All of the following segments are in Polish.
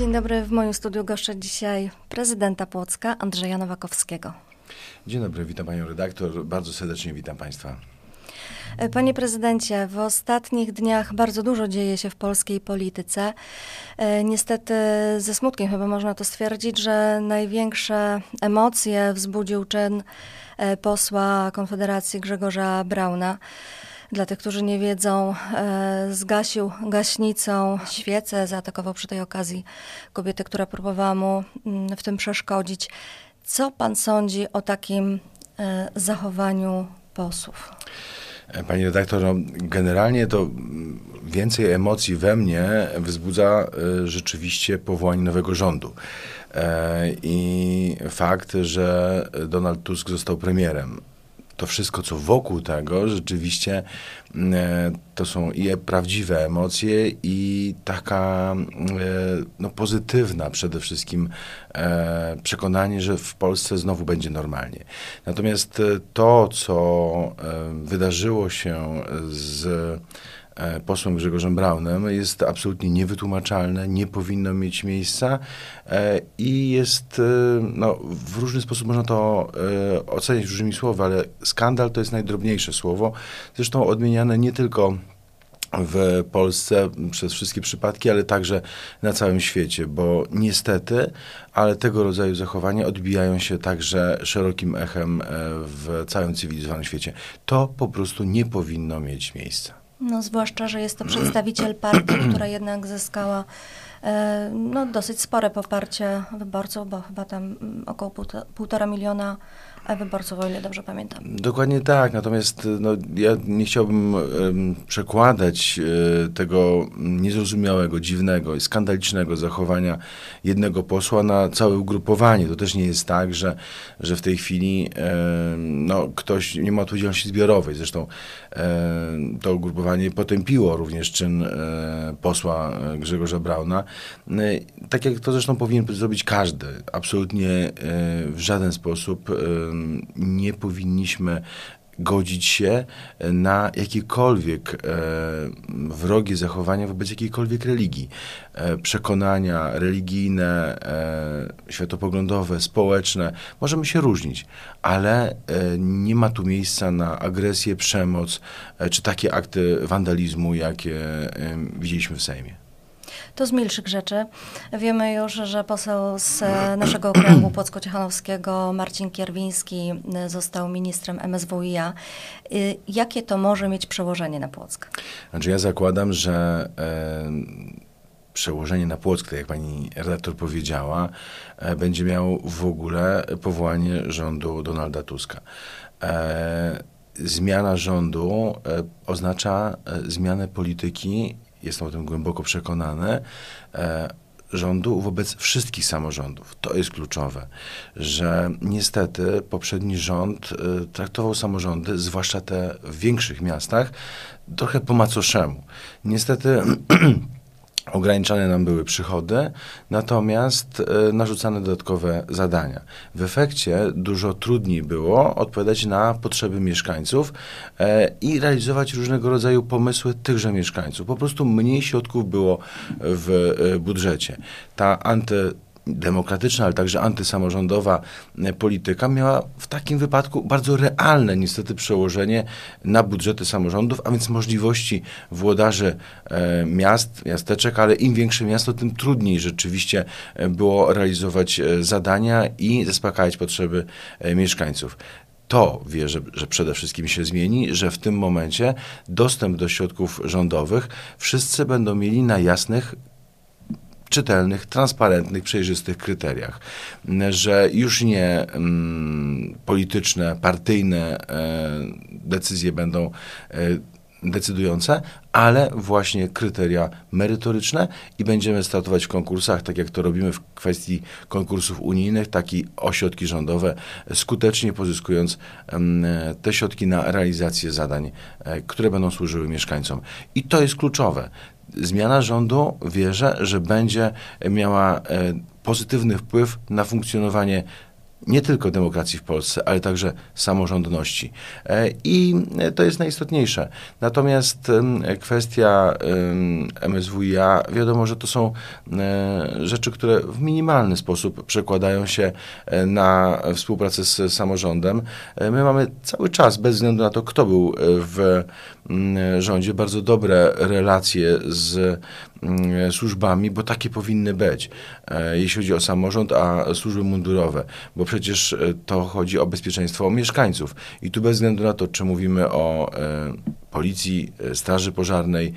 Dzień dobry. W moim studiu goszczę dzisiaj prezydenta Płocka Andrzeja Nowakowskiego. Dzień dobry, witam panią redaktor. Bardzo serdecznie witam państwa. E, panie prezydencie, w ostatnich dniach bardzo dużo dzieje się w polskiej polityce. E, niestety ze smutkiem chyba można to stwierdzić, że największe emocje wzbudził czyn e, posła Konfederacji Grzegorza Brauna. Dla tych, którzy nie wiedzą, zgasił gaśnicą świecę, zaatakował przy tej okazji kobietę, która próbowała mu mm, w tym przeszkodzić. Co pan sądzi o takim zachowaniu posłów? Pani redaktor, no, generalnie to więcej emocji we mnie wzbudza e, rzeczywiście powołanie nowego rządu. E, I fakt, że Donald Tusk został premierem to wszystko, co wokół tego, rzeczywiście mm, e, to są i prawdziwe emocje, i taka e, no, pozytywna przede wszystkim e, przekonanie, że w Polsce znowu będzie normalnie. Natomiast to, co wydarzyło się z E, posłem Grzegorzem Braunem jest absolutnie niewytłumaczalne, nie powinno mieć miejsca e, i jest, e, no, w różny sposób można to oceniać różnymi słowy, ale skandal to jest najdrobniejsze słowo, zresztą odmieniane nie tylko w Polsce przez wszystkie przypadki, ale także na całym świecie, bo niestety, ale tego rodzaju zachowania odbijają się także szerokim echem w całym cywilizowanym świecie. To po prostu nie powinno mieć miejsca. No, zwłaszcza, że jest to przedstawiciel partii, która jednak zyskała no, dosyć spore poparcie wyborców, bo chyba tam mm, około półtora miliona wyborców, o ile dobrze pamiętam. Dokładnie tak, natomiast no, ja nie chciałbym um, przekładać um, tego niezrozumiałego, dziwnego i skandalicznego zachowania jednego posła na całe ugrupowanie. To też nie jest tak, że, że w tej chwili no, ktoś nie ma odpowiedzialności zbiorowej. Zresztą to ugrupowanie potępiło również czyn posła e, Grzegorza Brauna. Tak jak to zresztą powinien zrobić każdy. Absolutnie e, w żaden sposób nie powinniśmy godzić się na jakiekolwiek e, wrogie zachowania wobec jakiejkolwiek religii. E, przekonania religijne, e, światopoglądowe, społeczne, możemy się różnić, ale e, nie ma tu miejsca na agresję, przemoc e, czy takie akty wandalizmu, jakie e, widzieliśmy w Sejmie. To z milszych rzeczy. Wiemy już, że poseł z naszego okręgu Płocko-Ciechanowskiego Marcin Kierwiński został ministrem MSWiA. Y, jakie to może mieć przełożenie na Płock? Znaczy ja zakładam, że e, przełożenie na Płock, tak jak pani redaktor powiedziała, e, będzie miał w ogóle powołanie rządu Donalda Tuska. E, zmiana rządu oznacza zmianę polityki jestem o tym głęboko przekonany, e, rządu wobec wszystkich samorządów. To jest kluczowe, że niestety poprzedni rząd e, traktował samorządy, zwłaszcza te w większych miastach, trochę po macoszemu. Niestety ograniczane nam były przychody, natomiast e, narzucane dodatkowe zadania. W efekcie dużo trudniej było odpowiadać na potrzeby mieszkańców e, i realizować różnego rodzaju pomysły tychże mieszkańców. Po prostu mniej środków było w e, budżecie. Ta anty demokratyczna, ale także antysamorządowa e, polityka miała w takim wypadku bardzo realne niestety przełożenie na budżety samorządów, a więc możliwości włodarzy e, miast, miasteczek, ale im większe miasto, tym trudniej rzeczywiście e, było realizować zadania i zaspokajać potrzeby mieszkańców. To wierzę, że przede wszystkim się zmieni, że w tym momencie dostęp do środków rządowych wszyscy będą mieli na jasnych, czytelnych, transparentnych, przejrzystych kryteriach. Że już nie mm, polityczne, partyjne e, decyzje będą e, decydujące, ale właśnie kryteria merytoryczne i będziemy startować w konkursach, tak jak to robimy w kwestii konkursów unijnych, tak i ośrodki rządowe, skutecznie pozyskując te środki na realizację zadań, e, które będą służyły mieszkańcom. I to jest kluczowe zmiana rządu wierzę, że będzie miała e, pozytywny wpływ na funkcjonowanie nie tylko demokracji w Polsce, ale także samorządności. E, I to jest najistotniejsze. Natomiast kwestia MSWiA, wiadomo, że to są e, rzeczy, które w minimalny sposób przekładają się e, na współpracę z samorządem. My mamy cały czas, bez względu na to, kto był w rządzie, bardzo dobre relacje z służbami, bo takie powinny być, e, jeśli chodzi o samorząd, a służby mundurowe, bo przecież e, to chodzi o bezpieczeństwo mieszkańców. I tu bez względu na to, czy mówimy o e, policji, straży pożarnej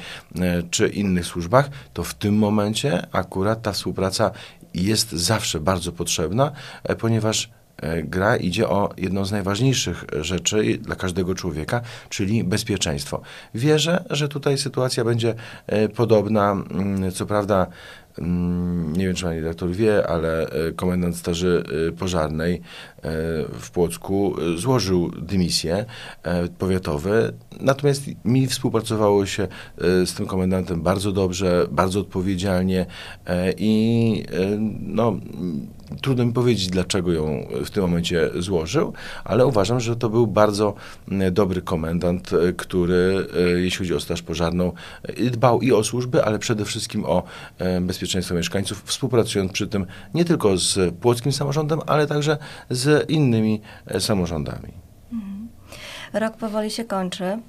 czy innych służbach, to w tym momencie akurat ta współpraca jest zawsze bardzo potrzebna, ponieważ E, gra idzie o jedną z najważniejszych rzeczy dla każdego człowieka, czyli bezpieczeństwo. Wierzę, że tutaj sytuacja będzie e, podobna. Mm, co prawda, nie wiem, czy pani redaktor wie, ale e, komendant Straży Pożarnej w Płocku złożył dymisję powiatowy, natomiast mi współpracowało się z tym komendantem bardzo dobrze, bardzo odpowiedzialnie i no, Trudno mi powiedzieć, dlaczego ją w tym momencie złożył, ale uważam, że to był bardzo mm, dobry komendant, e, który, e, jeśli chodzi o Straż Pożarną, e, dbał i o służby, ale przede wszystkim o bezpieczeństwo mieszkańców, współpracując przy tym nie tylko z płockim samorządem, ale także z innymi samorządami. Mhm. Rok powoli się kończy,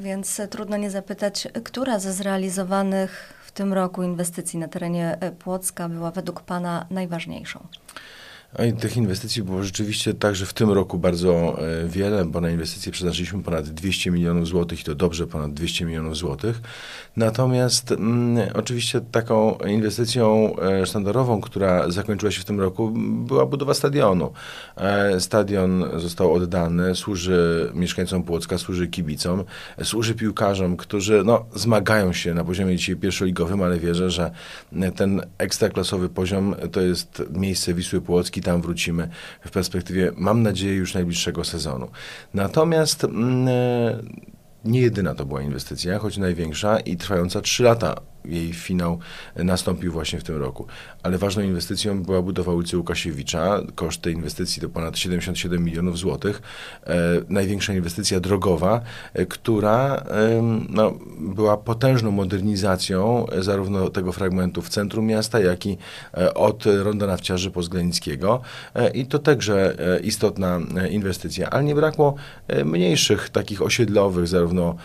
więc trudno nie zapytać, która ze zrealizowanych tym roku inwestycji na terenie e, Płocka była według Pana najważniejszą? I tych inwestycji było rzeczywiście także w tym roku bardzo e, wiele, bo na inwestycje przeznaczyliśmy ponad 200 milionów złotych i to dobrze ponad 200 milionów złotych. Natomiast m, mm, oczywiście taką inwestycją e, sztandarową, która zakończyła się w tym roku, była budowa stadionu. E, stadion został oddany, służy mieszkańcom Płocka, służy kibicom, służy piłkarzom, którzy no, zmagają się na poziomie dzisiaj pierwszoligowym, ale wierzę, że ten ekstraklasowy poziom to jest miejsce Wisły Płocki, tam wrócimy w perspektywie, mam nadzieję, już najbliższego sezonu. Natomiast mm, e, nie jedyna to była inwestycja, choć największa i trwająca 3 lata jej finał nastąpił właśnie w tym roku. Ale ważną inwestycją była budowa ulicy Łukasiewicza. Koszt tej inwestycji to ponad 77 milionów złotych. E, największa inwestycja drogowa, e, która e, no, była potężną modernizacją e, zarówno tego fragmentu w centrum miasta, jak i e, od Ronda Nawciarzy Pozglenickiego. E, I to także istotna inwestycja. Ale nie brakło mniejszych, takich osiedlowych, zarówno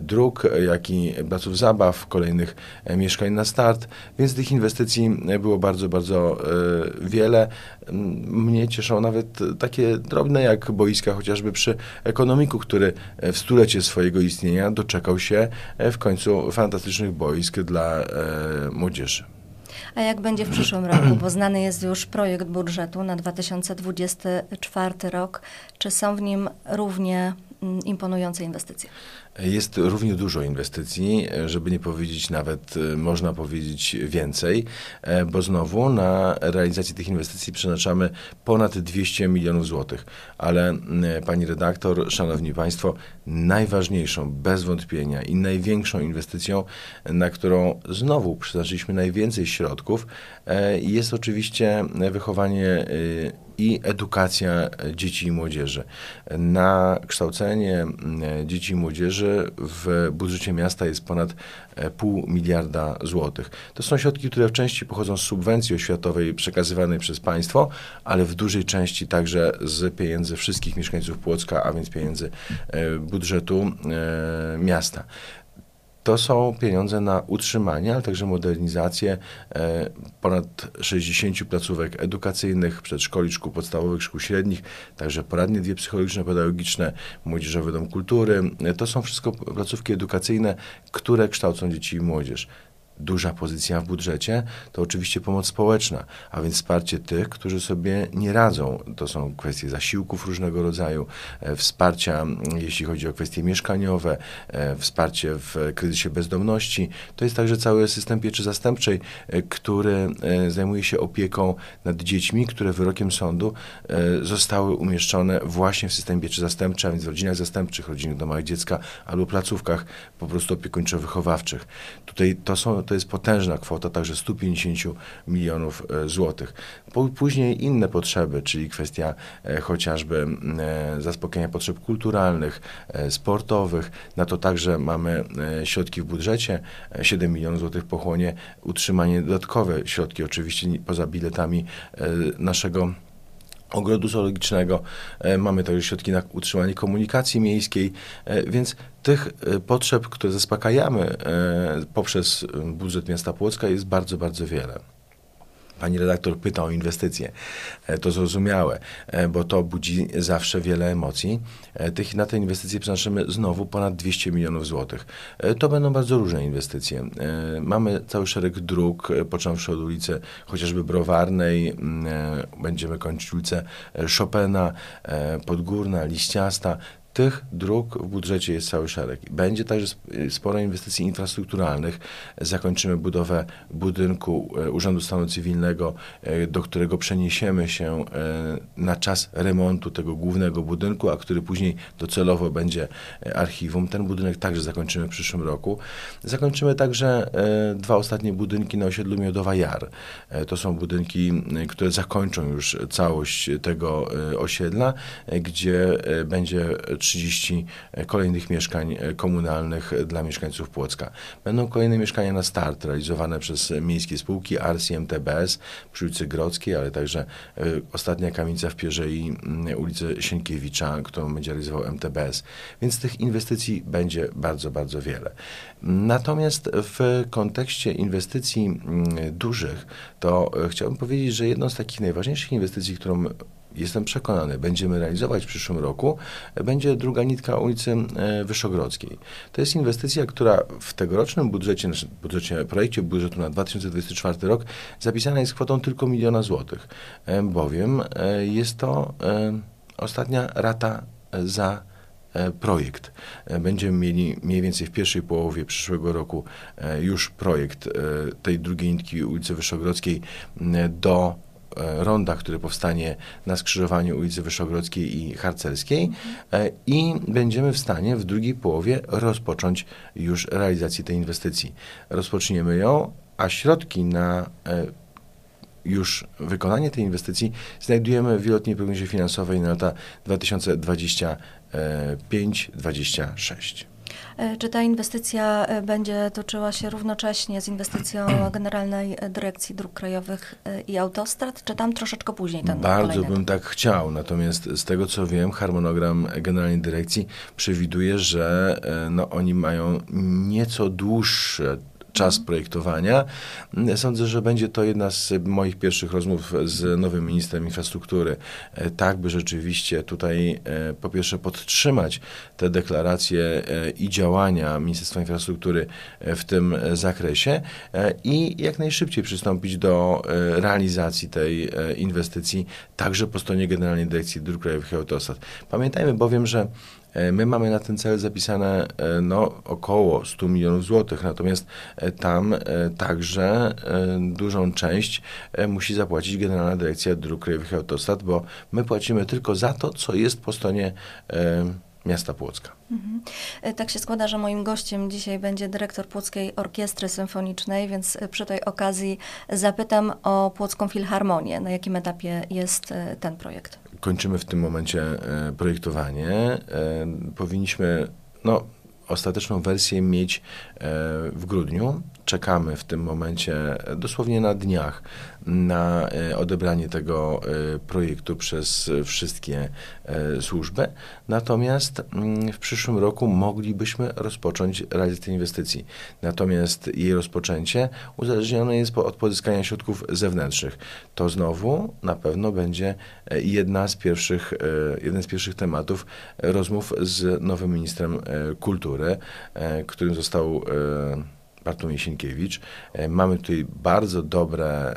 dróg, jak i placów zabaw, kolejnych mieszkań na start, więc tych inwestycji było bardzo, bardzo e, wiele. Mnie cieszą nawet takie drobne jak boiska, chociażby przy ekonomiku, który w stulecie swojego istnienia doczekał się e, w końcu fantastycznych boisk dla młodzieży. A jak będzie w przyszłym roku? Bo znany jest już projekt budżetu na 2024 rok. Czy są w nim równie imponujące inwestycje? Jest równie dużo inwestycji, żeby nie powiedzieć nawet, e, można powiedzieć więcej, e, bo znowu na realizację tych inwestycji przeznaczamy ponad 200 milionów złotych. Ale pani redaktor, szanowni państwo, najważniejszą bez wątpienia i największą inwestycją, na którą znowu przeznaczyliśmy najwięcej środków, e, jest oczywiście wychowanie i edukacja dzieci i młodzieży. Na kształcenie dzieci i młodzieży w budżecie miasta jest ponad e, pół miliarda złotych. To są środki, które w części pochodzą z subwencji oświatowej przekazywanej przez państwo, ale w dużej części także z pieniędzy wszystkich mieszkańców Płocka, a więc pieniędzy e, budżetu e, miasta. To są pieniądze na utrzymanie, ale także modernizację e, ponad 60 placówek edukacyjnych, przedszkoli, szkół podstawowych, szkół średnich, także poradnie dwie psychologiczne, pedagogiczne, Młodzieżowy Dom Kultury. E, to są wszystko placówki edukacyjne, które kształcą dzieci i młodzież duża pozycja w budżecie, to oczywiście pomoc społeczna, a więc wsparcie tych, którzy sobie nie radzą. To są kwestie zasiłków różnego rodzaju, e, wsparcia, jeśli chodzi o kwestie mieszkaniowe, e, wsparcie w kryzysie bezdomności. To jest także cały system pieczy zastępczej, e, który zajmuje się opieką nad dziećmi, które wyrokiem sądu zostały umieszczone właśnie w systemie pieczy zastępczej, a więc w rodzinach zastępczych, rodzinnych domach dziecka albo placówkach po prostu opiekuńczo-wychowawczych. Tutaj to są to jest potężna kwota, także 150 milionów złotych. Później inne potrzeby, czyli kwestia chociażby zaspokojenia potrzeb kulturalnych, sportowych. Na to także mamy środki w budżecie. 7 milionów złotych pochłonie utrzymanie dodatkowe środki, oczywiście poza biletami naszego ogrodu zoologicznego, e, mamy także środki na utrzymanie komunikacji miejskiej, e, więc tych e, potrzeb, które zaspokajamy poprzez budżet miasta Płocka jest bardzo, bardzo wiele. Pani redaktor pyta o inwestycje. E, to zrozumiałe, e, bo to budzi zawsze wiele emocji. E, tych, na te inwestycje przeznaczymy znowu ponad 200 milionów złotych. To będą bardzo różne inwestycje. Mamy cały szereg dróg, począwszy od ulicy chociażby Browarnej, będziemy kończyć ulicę Chopina, Podgórna, Liściasta tych dróg w budżecie jest cały szereg. Będzie także sporo inwestycji infrastrukturalnych. Zakończymy budowę budynku e, Urzędu Stanu Cywilnego, e, do którego przeniesiemy się e, na czas remontu tego głównego budynku, a który później docelowo będzie archiwum. Ten budynek także zakończymy w przyszłym roku. Zakończymy także dwa ostatnie budynki na osiedlu Miodowa Jar. To są budynki, które zakończą już całość tego osiedla, gdzie będzie 30 e, kolejnych mieszkań e, komunalnych dla mieszkańców Płocka. Będą kolejne mieszkania na start realizowane przez miejskie spółki ARSI MTBS przy ulicy Grodzkiej, ale także e, ostatnia kamienica w Pierzei ulicy Sienkiewicza, którą będzie realizował MTBS. Więc tych inwestycji będzie bardzo, bardzo wiele. Natomiast w kontekście inwestycji dużych, to chciałbym powiedzieć, że jedną z takich najważniejszych inwestycji, którą jestem przekonany, będziemy realizować w przyszłym roku, będzie druga nitka ulicy e, Wyszogrodzkiej. To jest inwestycja, która w tegorocznym budżecie, znaczy budżecie, projekcie budżetu na 2024 rok zapisana jest kwotą tylko miliona złotych, e, bowiem e, jest to ostatnia rata za projekt. Będziemy mieli mniej więcej w pierwszej połowie przyszłego roku już projekt tej drugiej nitki ulicy Wyszogrodzkiej do ronda, który powstanie na skrzyżowaniu ulicy Wyszogrodzkiej i Harcerskiej e, i będziemy w stanie w drugiej połowie rozpocząć już realizację tej inwestycji. Rozpoczniemy ją, a środki na e, już wykonanie tej inwestycji znajdujemy w wieloletniej prognozie finansowej na lata 2025-2026. E, czy ta inwestycja e, będzie toczyła się równocześnie z inwestycją Generalnej Dyrekcji Dróg Krajowych e, i Autostrad, czy tam troszeczkę później ten Bardzo bym tak chciał, natomiast z tego co wiem, harmonogram Generalnej Dyrekcji przewiduje, że no, oni mają nieco dłuższe czas projektowania. Sądzę, że będzie to jedna z moich pierwszych rozmów z nowym ministrem infrastruktury, e, tak by rzeczywiście tutaj e, po pierwsze podtrzymać te deklaracje e, i działania Ministerstwa Infrastruktury w tym zakresie i jak najszybciej przystąpić do realizacji tej inwestycji także po stronie Generalnej Dyrekcji Dróg Krajowych i Autostrad. Pamiętajmy bowiem, że my mamy na ten cel zapisane e, no, około 100 milionów złotych, natomiast e, tam także dużą część musi zapłacić Generalna Dyrekcja Dróg Krajowych i Autostrad, bo my płacimy tylko za to, co jest po stronie miasta Płocka. Mhm. Tak się składa, że moim gościem dzisiaj będzie dyrektor Płockiej Orkiestry Symfonicznej, więc przy tej okazji zapytam o Płocką Filharmonię. Na jakim etapie jest ten projekt? Kończymy w tym momencie e, projektowanie. E, powinniśmy, no, ostateczną wersję mieć e, w grudniu. Czekamy w tym momencie dosłownie na dniach na e, odebranie tego e, projektu przez wszystkie służby. Natomiast mm, w przyszłym roku moglibyśmy rozpocząć realizację inwestycji. Natomiast jej rozpoczęcie uzależnione jest od pozyskania środków zewnętrznych. To znowu na pewno będzie jedna z pierwszych, jeden z pierwszych tematów rozmów z nowym ministrem kultury E, którym został e, Bartłomiej Sienkiewicz. E, mamy tutaj bardzo dobre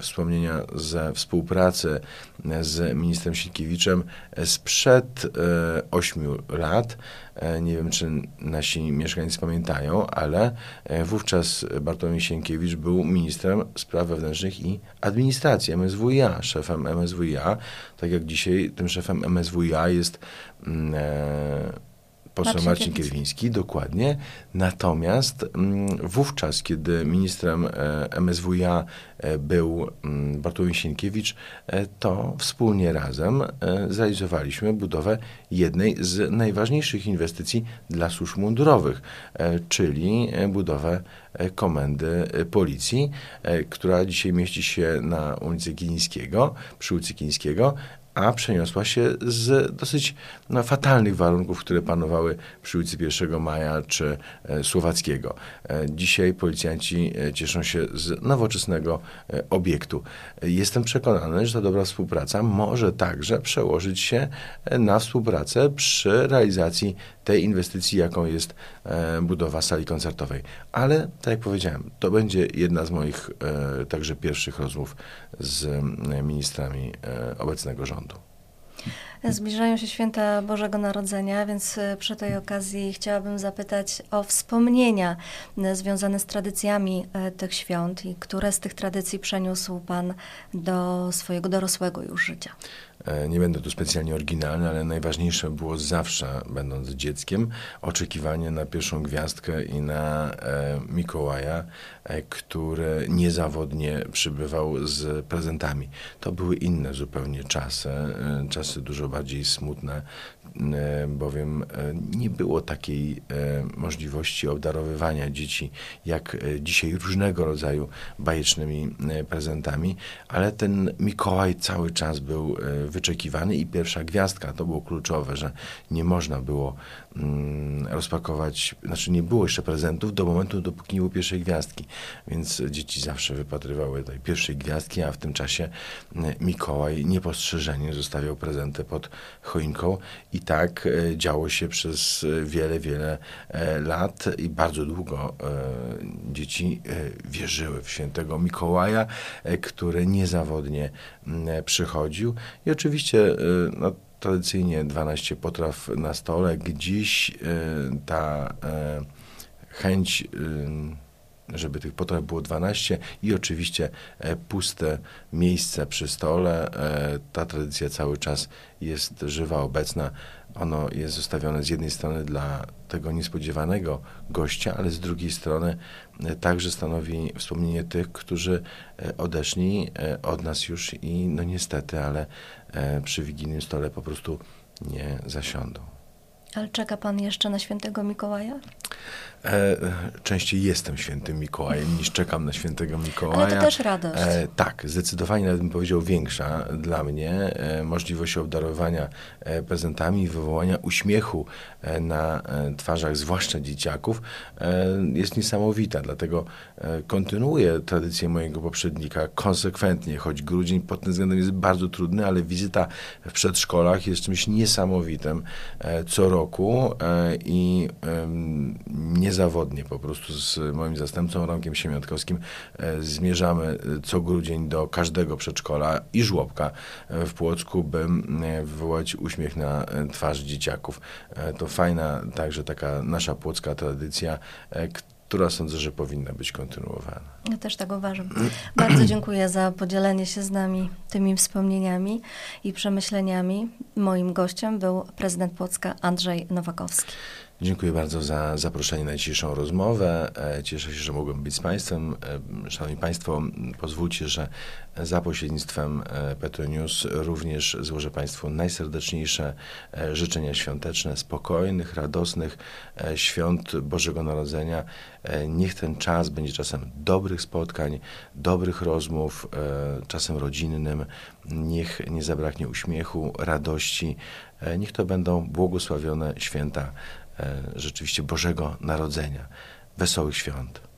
wspomnienia ze współpracy z ministrem Sienkiewiczem sprzed ośmiu lat. Nie wiem, czy nasi mieszkańcy pamiętają, ale wówczas Bartłomiej Sienkiewicz był ministrem spraw wewnętrznych i administracji MSWiA, szefem MSWiA. Tak jak dzisiaj tym szefem MSWiA jest mm, Poseł Marcin Marcin Kierwiński. Dokładnie. Natomiast mm, wówczas, kiedy ministrem e, MSWiA e, był mm, Bartłomiej Sienkiewicz, e, to wspólnie razem zrealizowaliśmy budowę jednej z najważniejszych inwestycji dla służb mundurowych, czyli budowę komendy policji, która dzisiaj mieści się na ulicy Kilińskiego, przy ulicy Kilińskiego, a przeniosła się z dosyć no, fatalnych warunków, które panowały przy ulicy 1 Maja czy e, Słowackiego. E, dzisiaj policjanci e, cieszą się z nowoczesnego e, obiektu. E, Jestem przekonany, że ta dobra współpraca może także przełożyć się e, na współpracę przy realizacji tej inwestycji, jaką jest budowa sali koncertowej. Ale, tak jak powiedziałem, to będzie jedna z moich także pierwszych rozmów z ministrami obecnego rządu. Zbliżają się święta Bożego Narodzenia, więc e, przy tej okazji chciałabym zapytać o wspomnienia e, związane z tradycjami e, tych świąt i które z tych tradycji przeniósł Pan do swojego dorosłego już życia. Nie będę tu specjalnie oryginalny, ale najważniejsze było zawsze, będąc dzieckiem, oczekiwanie na pierwszą gwiazdkę i na Mikołaja, który niezawodnie przybywał z prezentami. To były inne zupełnie czasy, e, czasy dużo bardziej smutne, e, bowiem e, nie było takiej e, możliwości obdarowywania dzieci, jak e, dzisiaj różnego rodzaju bajecznymi e, prezentami, ale ten Mikołaj cały czas był e, wyczekiwany i pierwsza gwiazdka to było kluczowe, że nie można było rozpakować, znaczy nie było jeszcze prezentów do momentu, dopóki nie było pierwszej gwiazdki, więc dzieci zawsze wypatrywały tej pierwszej gwiazdki, a w tym czasie e, Mikołaj niepostrzeżenie zostawiał prezenty pod choinką. I tak e, działo się przez e, wiele, wiele e, lat i bardzo długo dzieci wierzyły w świętego Mikołaja, który niezawodnie m, e, przychodził. I oczywiście no, tradycyjnie 12 potraw na stole, gdzieś e, ta e, chęć żeby tych potraw było 12 i oczywiście e, puste miejsce przy stole. E, ta tradycja cały czas jest żywa, obecna. Ono jest zostawione z jednej strony dla tego niespodziewanego gościa, ale z drugiej strony e, także stanowi wspomnienie tych, którzy odeszli od nas już i no niestety, ale przy wigilijnym stole po prostu nie zasiądą. Ale czeka Pan jeszcze na świętego Mikołaja? E, częściej jestem świętym Mikołajem niż czekam na świętego Mikołaja. Ale to też radość. E, tak, zdecydowanie nawet bym powiedział większa dla mnie e, możliwość obdarowania e, prezentami i wywołania uśmiechu e, na e, twarzach, zwłaszcza dzieciaków, e, jest niesamowita. Dlatego e, kontynuuję tradycję mojego poprzednika konsekwentnie, choć grudzień pod tym względem jest bardzo trudny, ale wizyta w przedszkolach jest czymś niesamowitym e, co roku e, i niezawodnie po prostu z moim zastępcą Romkiem Siemiątkowskim e, zmierzamy e, co grudzień do każdego przedszkola i żłobka e, w Płocku, by wywołać uśmiech na twarz dzieciaków. To fajna także taka nasza płocka tradycja, która sądzę, że powinna być kontynuowana. Ja też tak uważam. Bardzo dziękuję za podzielenie się z nami tymi wspomnieniami i przemyśleniami. Moim gościem był prezydent Płocka Andrzej Nowakowski. Dziękuję bardzo za zaproszenie na dzisiejszą rozmowę. E, Cieszę się, że mogłem być z Państwem. E, Szanowni Państwo, pozwólcie, że za pośrednictwem e, Petro News również złożę Państwu najserdeczniejsze życzenia świąteczne, spokojnych, radosnych świąt Bożego Narodzenia. Niech ten czas będzie czasem dobrych spotkań, dobrych rozmów, czasem rodzinnym. Niech nie zabraknie uśmiechu, radości. Niech to będą błogosławione święta rzeczywiście Bożego Narodzenia. Wesołych świąt.